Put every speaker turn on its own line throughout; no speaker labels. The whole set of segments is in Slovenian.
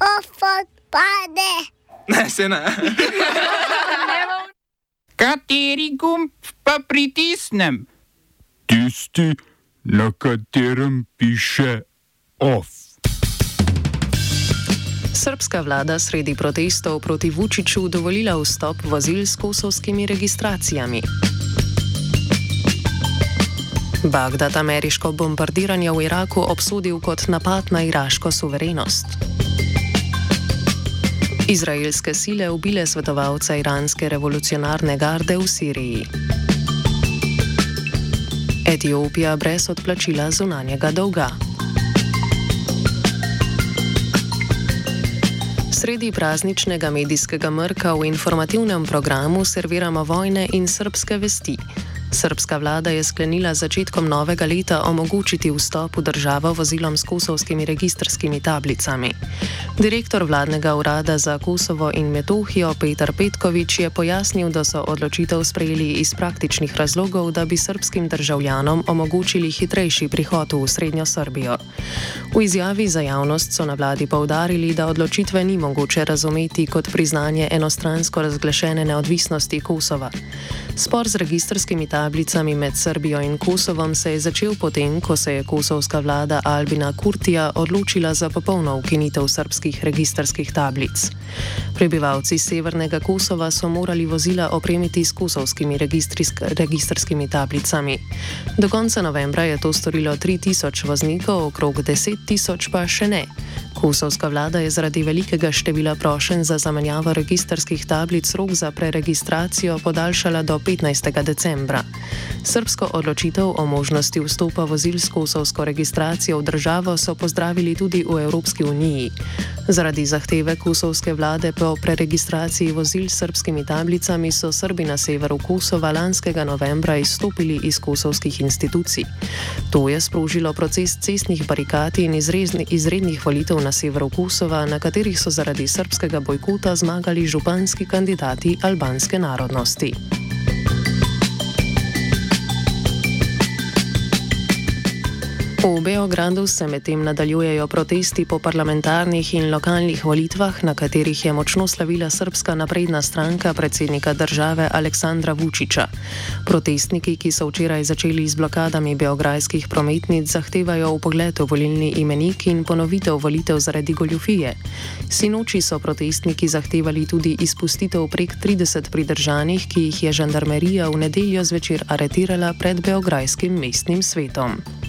Ofot pade.
Ne, se ne.
Kateri gumb pa pritisnem?
Tisti, na katerem piše OF.
Srpska vlada sredi protestov proti Vučiću dovolila vstop vozil s kosovskimi registracijami. Bagdad ameriško bombardiranje v Iraku obsodil kot napad na iraško suverenost. Izraelske sile ubile svetovalca iranske revolucionarne garde v Siriji. Etiopija brez odplačila zunanjega dolga. Sredi prazničnega medijskega mrka v informativnem programu serviramo vojne in srpske vesti. Srpska vlada je sklenila začetkom novega leta omogočiti vstop v državo vozilom s kosovskimi registrskimi tablicami. Direktor vladnega urada za Kosovo in Metohijo Petar Petkovič je pojasnil, da so odločitev sprejeli iz praktičnih razlogov, da bi srpskim državljanom omogočili hitrejši prihod v Srednjo Srbijo. V izjavi za javnost so na vladi povdarili, da odločitve ni mogoče razumeti kot priznanje enostransko razglašene neodvisnosti Kosova. Spor z registrskimi tablicami med Srbijo in Kosovom se je začel potem, ko se je kosovska vlada Albina Kurtija odločila za popolno ukinitev srpskih registrskih tablic. Prebivalci severnega Kosova so morali vozila opremiti s kosovskimi registrskimi tablicami. Do konca novembra je to storilo 3000 voznikov, okrog 10 tisoč pa še ne. Kosovska vlada je zaradi velikega števila prošenj za zamenjavo registrskih tablic rok za preregistracijo podaljšala do 15. decembra. Srbsko odločitev o možnosti vstopa vozil s kosovsko registracijo v državo so pozdravili tudi v Evropski uniji. Zaradi zahteve kosovske vlade po preregistraciji vozil s srpskimi tablicami so Srbi na severu Kosova lanskega novembra izstopili iz kosovskih institucij. To je sprožilo proces cestnih barikad in izrednih volitev na severu Kosova, na katerih so zaradi srpskega bojkota zmagali županski kandidati albanske narodnosti. V Beogradu se medtem nadaljujejo protesti po parlamentarnih in lokalnih volitvah, na katerih je močno slavila srpska napredna stranka predsednika države Aleksandra Vučiča. Protestniki, ki so včeraj začeli z blokadami beograjskih prometnic, zahtevajo upogled v volilni imenik in ponovitev volitev zaradi goljufije. Sinoči so protestniki zahtevali tudi izpustitev prek 30 pridržanih, ki jih je žandarmerija v nedeljo zvečer aretirala pred beograjskim mestnim svetom.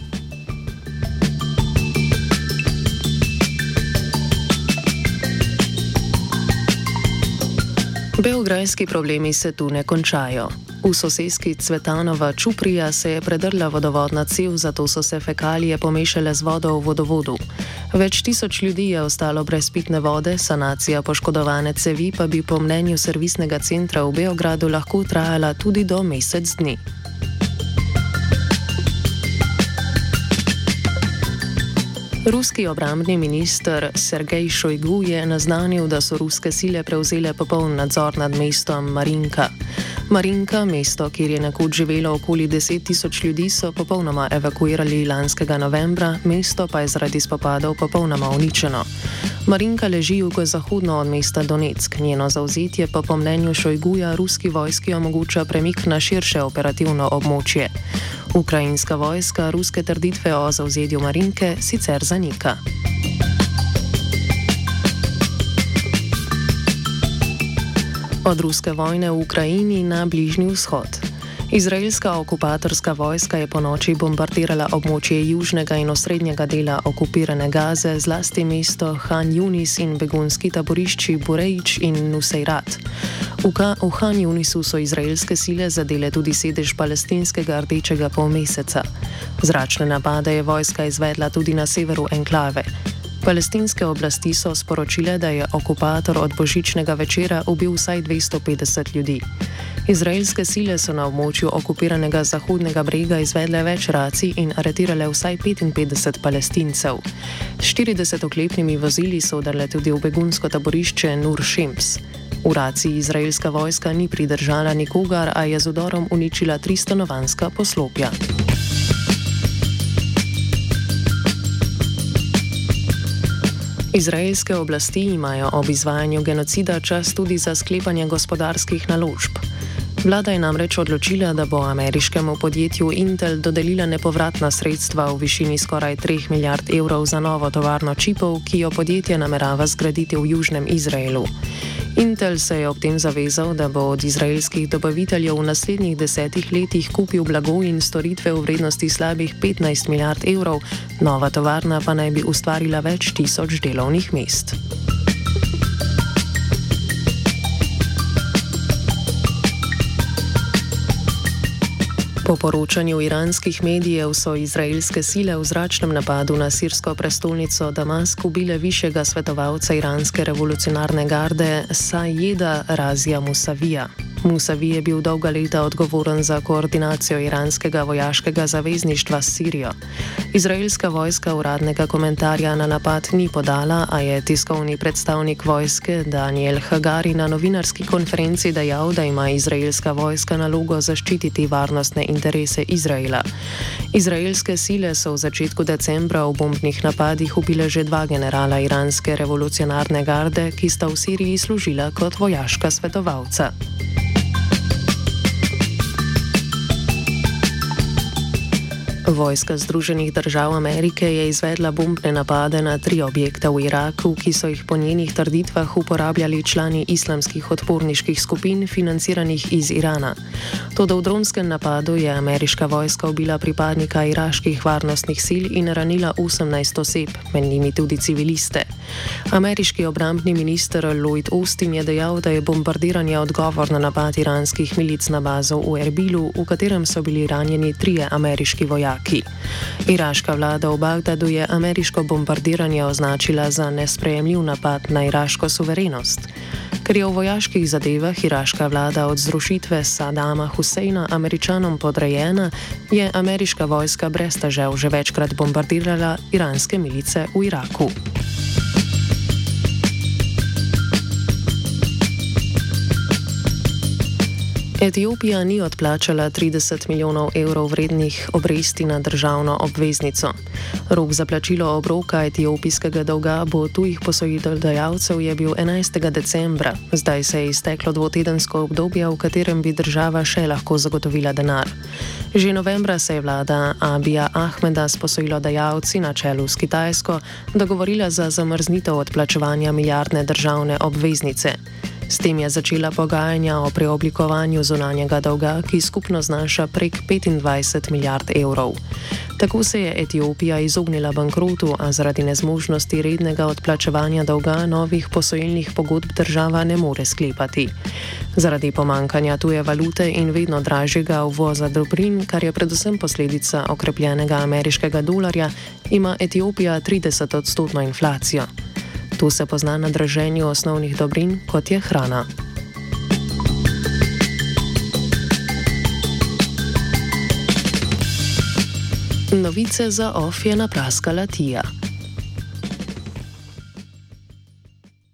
Beograjski problemi se tu ne končajo. V sosedski Cvetanova Čuprija se je predrla vodovodna cev, zato so se fekalije pomešale z vodo v vodovodu. Več tisoč ljudi je ostalo brez pitne vode, sanacija poškodovane cevi pa bi po mnenju servisnega centra v Beogradu lahko trajala tudi do mesec dni. Ruski obrambni minister Sergej Šojgu je naznanil, da so ruske sile prevzele popoln nadzor nad mestom Marinka. Marinka, mesto, kjer je nekoč živelo okoli 10 tisoč ljudi, so popolnoma evakuirali lanskega novembra, mesto pa je zaradi spopadov popolnoma uničeno. Marinka leži jugozahodno od mesta Donetsk, njeno zauzetje pa po mnenju Šojguja ruski vojski omogoča premik na širše operativno območje. Ukrajinska vojska ruske trditve o zauzetju Marinke sicer zanika. Od ruske vojne v Ukrajini na Bližnji vzhod. Izraelska okupatorska vojska je po noči bombardirala območje južnega in osrednjega dela okupirane Gaze, zlasti mesto Han Yunis in begunski taborišči Burejič in Nusejrat. V, v Han Yunisu so izraelske sile zadele tudi sedež palestinskega rdečega polmeseca. Zračne napade je vojska izvedla tudi na severu enklave. Palestinske oblasti so sporočile, da je okupator od božičnega večera ubil vsaj 250 ljudi. Izraelske sile so na območju okupiranega Zahodnega brega izvedle več racij in aretirale vsaj 55 palestincev. S 40 oklepnimi vozili so udarle tudi v begunsko taborišče Nur Shems. V raciji izraelska vojska ni pridržala nikogar, a je z udorom uničila tri stanovanska poslopja. Izraelske oblasti imajo ob izvajanju genocida čas tudi za sklepanje gospodarskih naložb. Vlada je namreč odločila, da bo ameriškemu podjetju Intel dodelila nepovratna sredstva v višini skoraj 3 milijard evrov za novo tovarno čipov, ki jo podjetje namerava zgraditi v Južnem Izraelu. Intel se je ob tem zavezal, da bo od izraelskih dobaviteljev v naslednjih desetih letih kupil blago in storitve v vrednosti slabih 15 milijard evrov, nova tovarna pa naj bi ustvarila več tisoč delovnih mest. Po poročanju iranskih medijev so izraelske sile v zračnem napadu na sirsko prestolnico Damask ubile višjega svetovalca iranske revolucionarne garde Sajeda Razija Musavija. Musavi je bil dolga leta odgovoren za koordinacijo iranskega vojaškega zavezništva s Sirijo. Izraelska vojska uradnega komentarja na napad ni podala, a je tiskovni predstavnik vojske Daniel Hagari na novinarski konferenci dejal, da ima izraelska vojska nalogo zaščititi varnostne interese Izraela. Izraelske sile so v začetku decembra v bombnih napadih ubile že dva generala iranske revolucionarne garde, ki sta v Siriji služila kot vojaška svetovalca. Vojska Združenih držav Amerike je izvedla bombne napade na tri objekte v Iraku, ki so jih po njenih trditvah uporabljali člani islamskih odporniških skupin, financiranih iz Irana. Toda v dronskem napadu je ameriška vojska ubila pripadnika iraških varnostnih sil in ranila 18 oseb, med njimi tudi civiliste. Ameriški obrambni minister Lloyd Austin je dejal, da je bombardiranje odgovor na napad iranskih milic na bazo v Erbilu, v katerem so bili ranjeni trije ameriški vojaki. Iraki. Iraška vlada v Bagdadu je ameriško bombardiranje označila za nesprejemljiv napad na iraško suverenost. Ker je v vojaških zadevah iraška vlada od zrušitve Sadama Huseina američanom podrejena, je ameriška vojska brez težav že večkrat bombardirala iranske milice v Iraku. Etiopija ni odplačala 30 milijonov evrov vrednih obresti na državno obveznico. Rok za plačilo obroka etiopijskega dolga bo tujih posojiteljdajalcev je bil 11. decembra, zdaj se je izteklo dvotedensko obdobje, v katerem bi država še lahko zagotovila denar. Že novembra se je vlada Abija Ahmeda s posojilodajalci na čelu s Kitajsko dogovorila za zamrznitev odplačevanja milijardne državne obveznice. S tem je začela pogajanja o preoblikovanju zunanjega dolga, ki skupno znaša prek 25 milijard evrov. Tako se je Etiopija izognila bankrotu, a zaradi nezmožnosti rednega odplačevanja dolga novih posojilnih pogodb država ne more sklepati. Zaradi pomankanja tuje valute in vedno dražjega uvoza dobrin, kar je predvsem posledica okrepljenega ameriškega dolarja, ima Etiopija 30 odstotno inflacijo. Tu se pozna na draženju osnovnih dobrin, kot je hrana. Novice za OF je napraskala Tija.